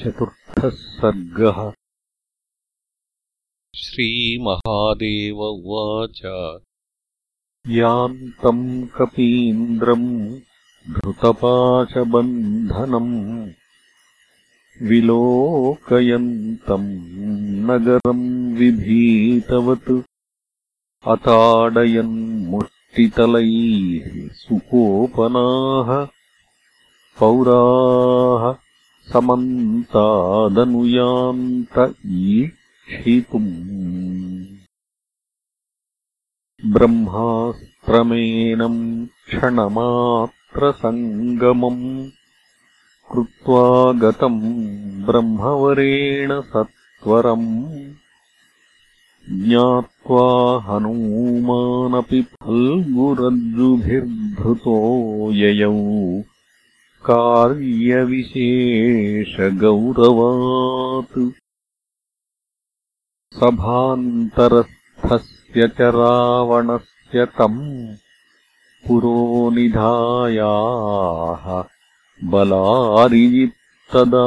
चतुर्थः सर्गः। श्रीमहादेव उवाच। यान्तम् कपीन्द्रम् धृतपाशबन्धनम् विलोकयन्तम् नगरम् विभीतवत्। अताडयन्मुष्टितलैः सुकोपनाः पौराः समन्तादनुयान्त ईक्षितुम्। ब्रह्मास्त्रमेनम् क्षणमात्रसङ्गमम् कृत्वा गतम् ब्रह्मवरेण सत्वरम्। ज्ञात्वा हनूमानपि फल्गुरज्जुभिर्धृतो ययौ कार्यविशेषगौरवात्। सभान्तरस्थस्य च रावणस्य तम् पुरोनिधायाः बलारिजित्तदा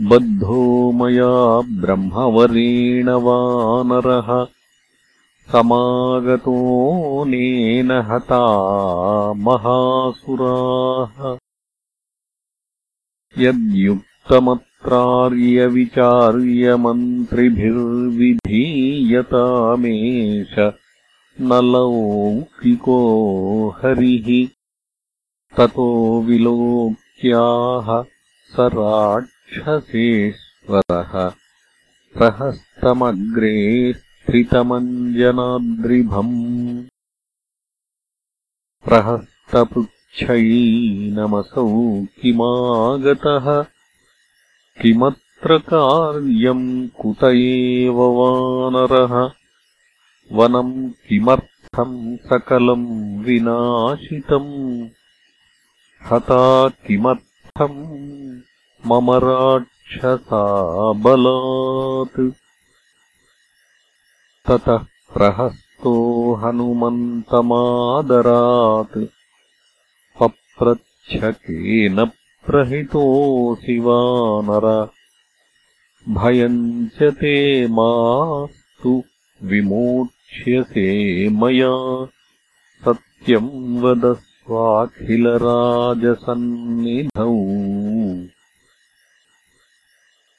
बद्धो मया ब्रह्मवरेण वानरः समागतोऽनेन हता महासुराः। यद्युक्तमत्रार्यविचार्यमन्त्रिभिर्विधीयतामेष न लौकिको हरिः। ततो विलोक्याः स राक्षसेश्वरः। प्रहस्तमग्रे स्त्रितमञ्जनाद्रिभम् प्रहस्तपृच्छयीनमसौ किमागतः? किमत्र कार्यम् कुत एव वानरः? वनम् किमर्थम् सकलम् विनाशितम्? हता किमर्थम् मम राक्षसा बलात् ततः प्रहस्तो हनुमन्तमादरात्। पप्रच्छकेन प्रहितोऽसि वानर भयम् च ते मास्तु विमोक्ष्यसे मया। सत्यम् वदस्वाखिलराजसन्निधौ।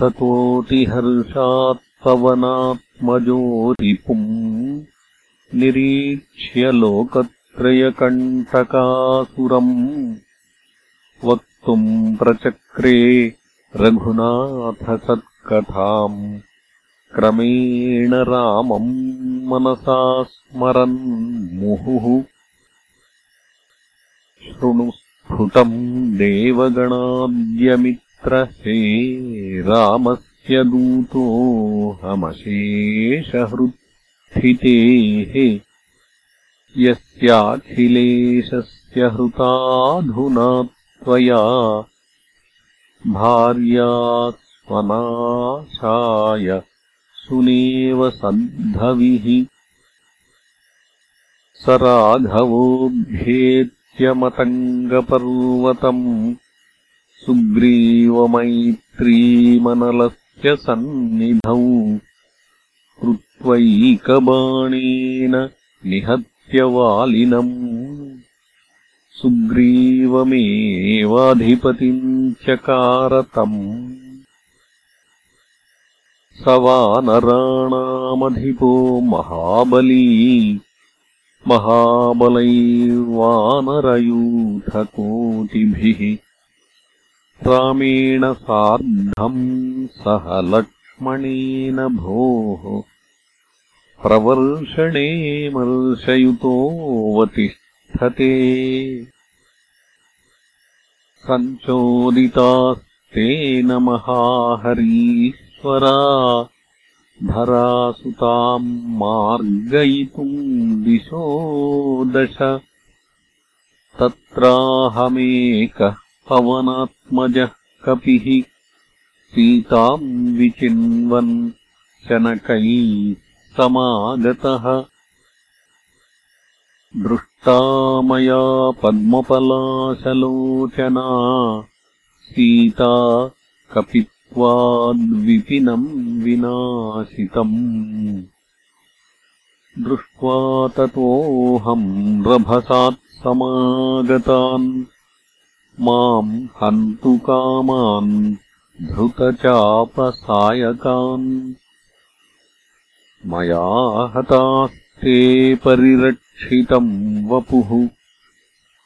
ततोऽतिहर्षात्पवनात् मजोरिपुम् निरीक्ष्य लोकत्रयकण्टकासुरम् वक्तुम् प्रचक्रे रघुनाथसत्कथाम्। क्रमेण रामम् मनसा स्मरन् मुहुः। शृणुस्फुटम् देवगणाद्यमित्र हे रामस्य दूतोऽहमशेषहृत्थितेः यस्याखिलेशस्य हृताधुना त्वया भार्या स्वनाशाय सुनेव सद्धविः स राघवोऽभ्येत्यमतङ्गपर्वतम् सुग्रीवमैत्रीमनलस्य सन्निधौ कृत्वैकबाणेन निहत्यवालिनम् सुग्रीवमेवाधिपतिम् चकारतम् स वानराणामधिपो महाबली महाबलैर्वानरयूथकोटिभिः रामेण सार्धम् सह लक्ष्मणेन भोः प्रवर्षणे मर्शयुतोऽवतिष्ठते सञ्चोदितास्तेन महाहरीश्वरा धरासुताम् मार्गयितुम् दिशो दश। तत्राहमेकः पवनात्मजः कपिः सीताम् विचिन्वन् शनकैः समागतः। दृष्टा मया पद्मपलाशलोचना सीता कपित्वाद्विपिनम् विनाशितम्। दृष्ट्वा ततोऽहम् रभसात् समागतान् माम् हन्तु कामान् धृतचापसायकान्। मया हतास्ते परिरक्षितम् वपुः।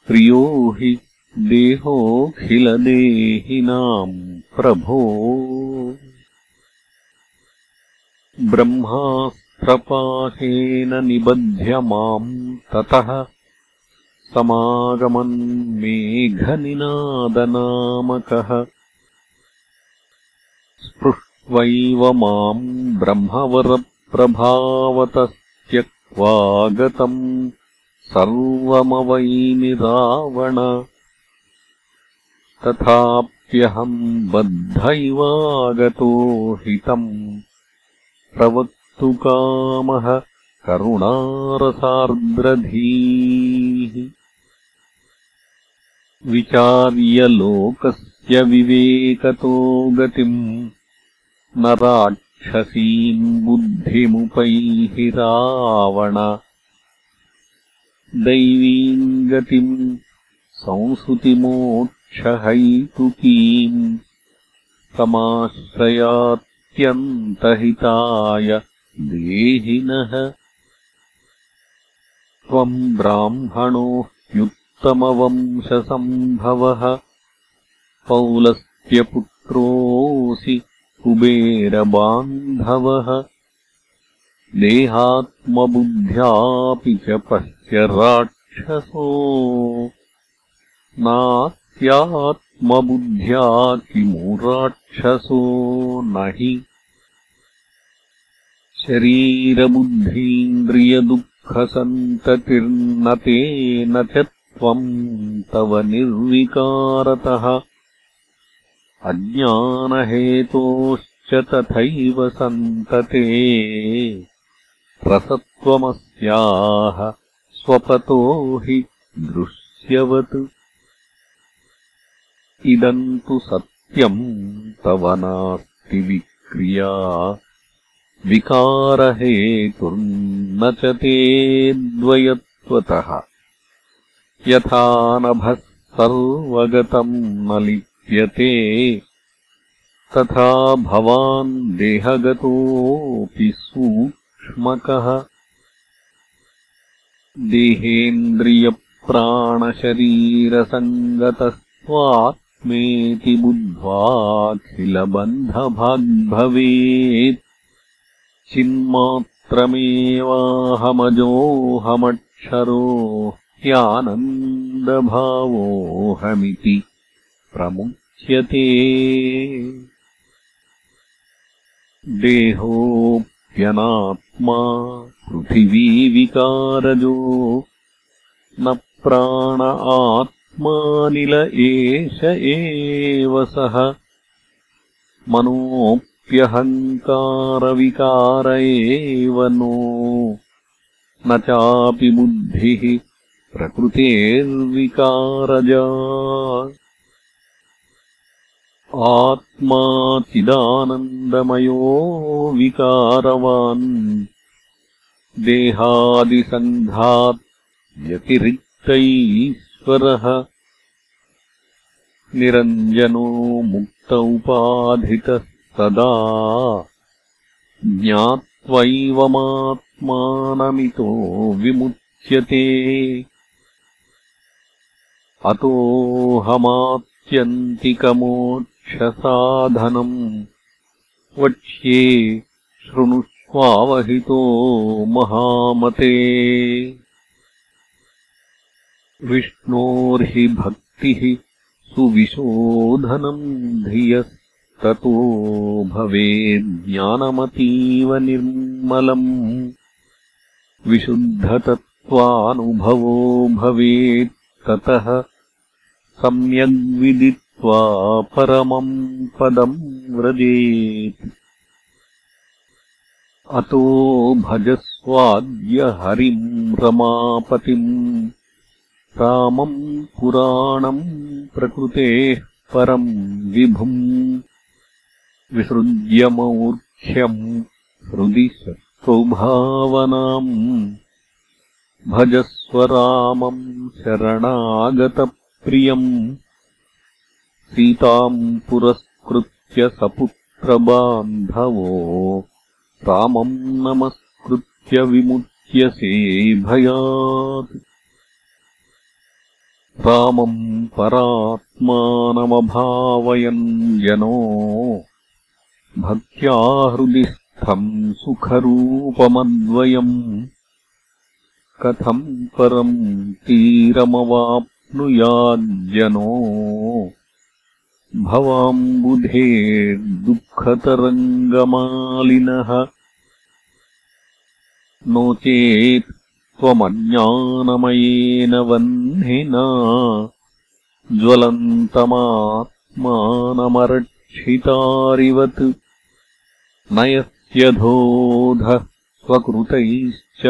प्रियो हि देहोऽखिलदेहिनाम् प्रभो। ब्रह्मास्त्रपाशेन निबध्य माम् ततः समागमन् मेघनिनादनामकः। स्पृष्ट्वैव माम् ब्रह्मवरप्रभावतस्त्यक्त्वागतम् सर्वमवैमि रावण तथाप्यहम् बद्धैवागतो हितम् प्रवक्तुकामः करुणारसार्द्रधीः विचार्य लोकस्य विवेकतो गतिम् न राक्षसीम् बुद्धिमुपैः रावण दैवीम् गतिम् संसुतिमोक्षहैतुकीम् समाश्रयात्यन्तहिताय देहिनः। त्वम् ब्राह्मणो ह्युत्तमवंशसम्भवः पौलस्त्यपुत्रोऽसि कुबेरबान्धवः। देहात्मबुद्ध्यापि च पश्य राक्षसो। नास्यात्मबुद्ध्या किमु राक्षसो न हि शरीरबुद्धीन्द्रियदुःखसन्ततिर्न तेन च त्वम् तव निर्विकारतः। अज्ञानहेतोश्च तथैव सन्तते। रसत्वमस्याः स्वपतो हि दृश्यवत्। इदम् तु सत्यम् तव नास्ति विक्रिया। विकारहेतुर्न च ते द्वयत्वतः यथा नभः सर्वगतम् न लिप्यते तथा भवान् देहगतोऽपि सूक्ष्मकः। देहेन्द्रियप्राणशरीरसङ्गतस्त्वात्मेति बुद्ध्वाखिलबन्धभाग्भवेत्। चिन्मात्रमेवाहमजोऽहमक्षरो ह्यानन्दभावोऽहमिति प्रमुच्यते देहोऽप्यनात्मा पृथिवीविकारजो न प्राण आत्मानिल एष एव सः। मनोऽप्यहङ्कारविकार एव नो। न चापि बुद्धिः प्रकृतेर्विकारजा। आत्मा चिदानन्दमयो विकारवान् देहादिसङ्घात् व्यतिरिक्त ईश्वरः निरञ्जनो मुक्त उपाधितः सदा ज्ञात्वैवमात्मानमितो विमुच्यते अतोऽहमात्यन्तिकमोक्षसाधनम् वक्ष्ये शृणुष्वावहितो महामते। विष्णोर्हि भक्तिः सुविशोधनम् धियस्ततो भवेज्ञानमतीव निर्मलम्। विशुद्धतत्त्वानुभवो भवेत् ततः सम्यग्विदित्वा परमम् पदम् व्रजेत्। अतो भजस्वाद्य हरिम् रमापतिम् रामम् पुराणम् प्रकृतेः परम् विभुम् विसृज्यमौर्ख्यम् हृदि सौभावनाम् भजस्वरामम् शरणागतप्रियम् सीताम् पुरस्कृत्य सपुत्रबान्धवो। रामम् नमस्कृत्य विमुच्यसे भयात्। रामम् परात्मानमभावयन् जनो। भक्त्या हृदिस्थम् सुखरूपमद्वयम्। कथम् परम् तीरमवाप्नुयाज्जनो भवाम्बुधेर्दुःखतरङ्गमालिनः। नो चेत् त्वमज्ञानमयेन वह्निना। ज्वलन्तमात्मानमरक्षितारिवत्। नयस्यधोधः स्वकृतैश्च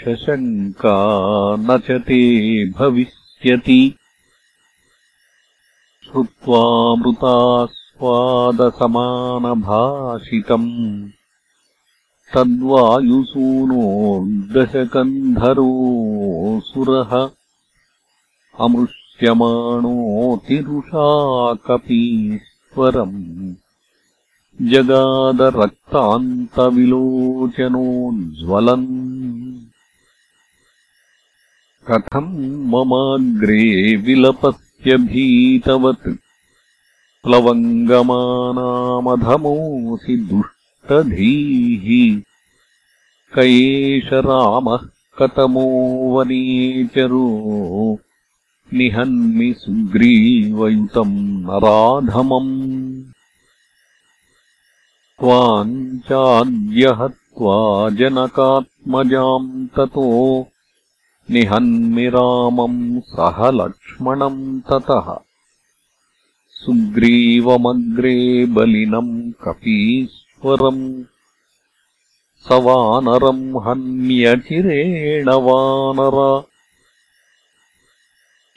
पातकैर्विमोक्षशङ्का न च ते भविष्यति श्रुत्वामृतास्वादसमानभाषितम् तद्वायुसूनोर्दशकन्धरोऽसुरः अमृष्यमाणोऽतिरुषाकपीश्वरम् जगादरक्तान्तविलोचनोज्ज्वलन् कथम् ममाग्रे विलपस्यभीतवत् प्लवङ्गमानामधमोऽसि दुष्टधीः क एष रामः कतमो वनेचरो निहन्मि सुग्रीवयुतम् नराधमम्। त्वाम् चाद्यहत्वा जनकात्मजाम् ततो निहन्मि रामम् सह लक्ष्मणम् ततः। सुग्रीवमग्रे बलिनम् कपीश्वरम् स वानरम् हन्यचिरेण वानर।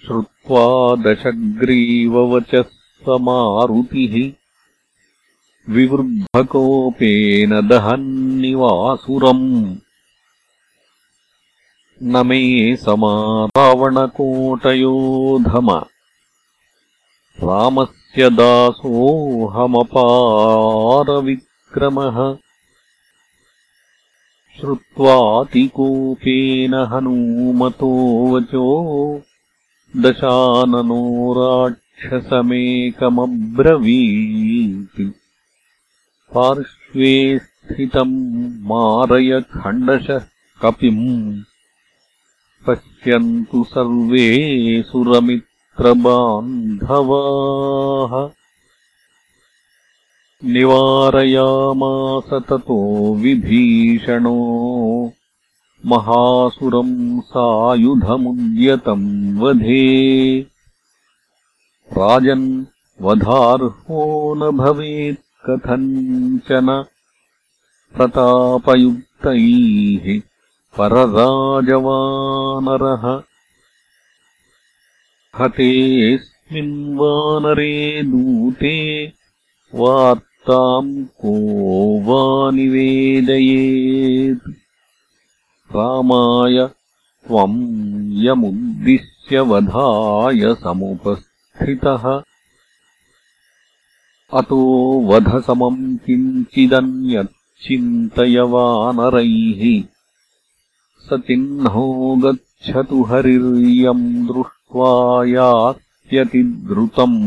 श्रुत्वा दशग्रीववचः स मारुतिः विवृद्धकोपेन दहन्निवासुरम् न मे समारावणकोटयोधम रामस्य दासोऽहमपारविक्रमः। श्रुत्वातिकोपेन हनूमतो वचो। दशाननो राक्षसमेकमब्रवीत् पार्श्वे स्थितम् मारय खण्डशः कपिम् पश्यन्तु सर्वे सुरमित्रबान्धवाः। निवारयामास ततो विभीषणो। महासुरम् सायुधमुद्यतम् वधे। राजन् वधार्हो न भवेत् कथञ्चन। प्रतापयुक्तैः परराजवानरः। हतेऽस्मिन् वानरे दूते वार्ताम् को वा निवेदयेत्। रामाय त्वम् यमुद्दिश्य वधाय समुपस्थितः। अतो वधसमम् किञ्चिदन्यच्चिन्तय वानरैः स गच्छतु हरिर्यम् दृष्ट्वा यात्यतिद्रुतम्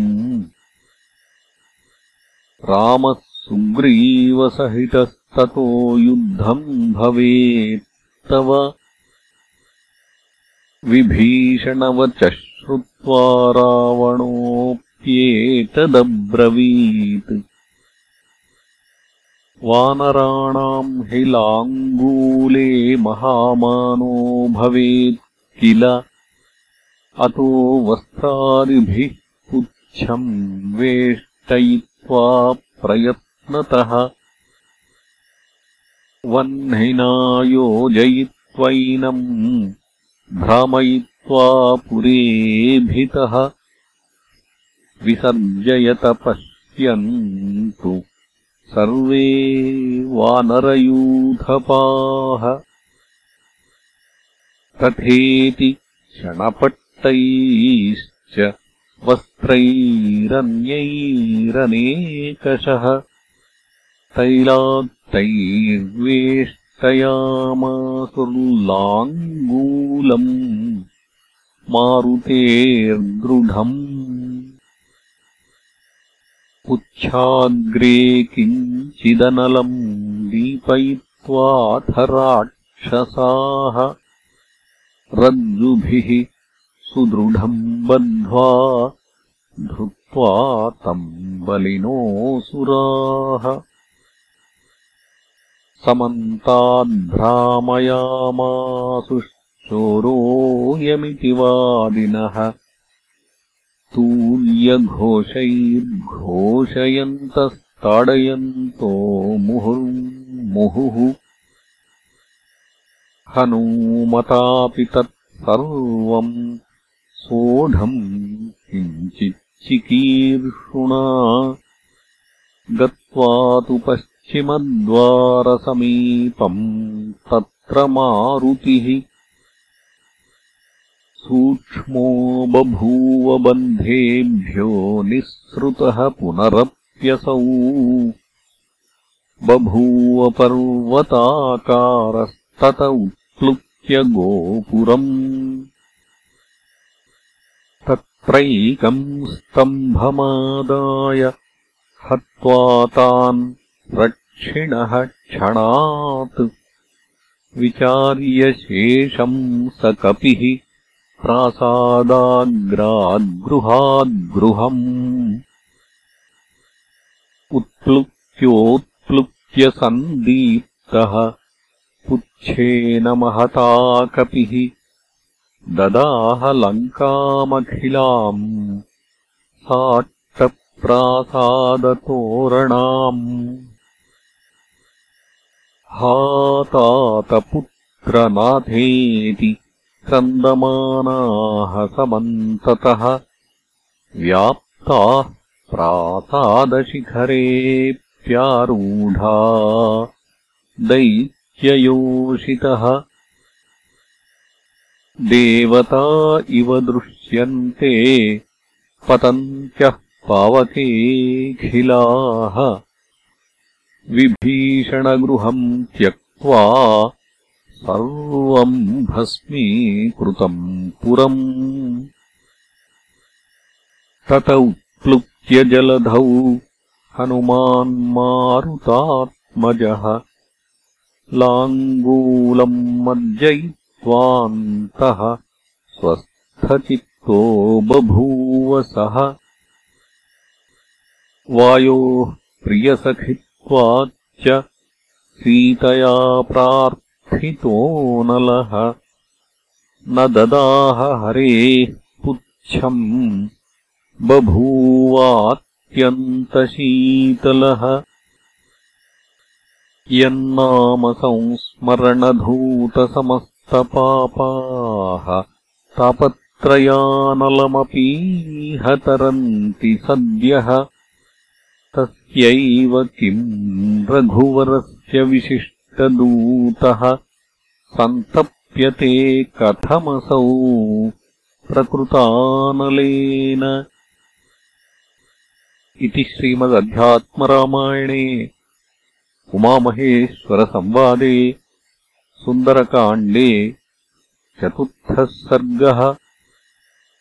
रामः सुग्रीवसहितस्ततो युद्धम् भवेत्तव विभीषणवचः श्रुत्वा रावणोऽप्येतदब्रवीत् वानराणाम् हि लाङ्गूले महामानो भवेत् किल? अतो वस्त्रादिभिः पुच्छम् वेष्टयित्वा प्रयत्नतः वह्निना योजयित्वैनम् भ्रामयित्वा पुरेभितः विसर्जयत पश्यन्तु सर्वे वानरयूथपाः तथेति क्षणपट्टैश्च वस्त्रैरन्यैरनेकशः। तैलात्तैर्वेष्टयामासुर्लाङ्गूलम् मारुतेर्दृढम् पुच्छाग्रे किञ्चिदनलम् दीपयित्वाथ राक्षसाः रज्जुभिः सुदृढम् बद्ध्वा धृत्वा तम् बलिनोऽसुराः समन्ताद्भ्रामयामासुश्चोरोऽयमिति वादिनः तूल्यघोषैर्घोषयन्तस्ताडयन्तो मुहुर्मुहुः। हनूमतापि तत्सर्वम् सोढम् किञ्चिच्चिकीर्षुणा। गत्वा तु पश्चिमद्वारसमीपम् तत्र मारुतिः सूक्ष्मो बभूव बन्धेभ्यो निःसृतः पुनरप्यसौ। बभूव पर्वताकारस्तत उत्प्लुत्य गोपुरम्। तत्रैकम् स्तम्भमादाय हत्वा तान् रक्षिणः क्षणात्। विचार्य शेषम् स कपिः प्रासादाग्राद्गृहाद्गृहम् उत्प्लुत्योत्प्लुत्य सन्दीप्तः पुच्छेन महता कपिः। ददाह लङ्कामखिलाम्। साट्टप्रासादतोरणाम् हातातपुत्रनाथेति क्रन्दमानाः समन्ततः व्याप्ताः प्रासादशिखरेऽप्यारूढा दैत्ययोषितः। देवता इव दृश्यन्ते पतन्त्यः पावकेऽखिलाः। विभीषणगृहम् त्यक्त्वा सर्वम् भस्मीकृतम् पुरम्। तत उत्प्लुत्य जलधौ हनुमान्मारुतात्मजः लाङ्गूलम् मज्जयित्वान्तः स्वस्थचित्तो बभूवसः वायोः प्रियसखित्वाच्च सीतया प्रार्थ नलः न ददाह हरेः पुच्छम् बभूवात्यन्तशीतलः। यन्नाम संस्मरणधूतसमस्तपापाः तापत्रयानलमपीहतरन्ति सद्यः। तस्यैव किम् रघुवरस्य विशिष्ट दूतः सन्तप्यते कथमसौ प्रकृतानलेन। इति श्रीमदध्यात्मरामायणे उमामहेश्वरसंवादे सुन्दरकाण्डे चतुर्थः सर्गः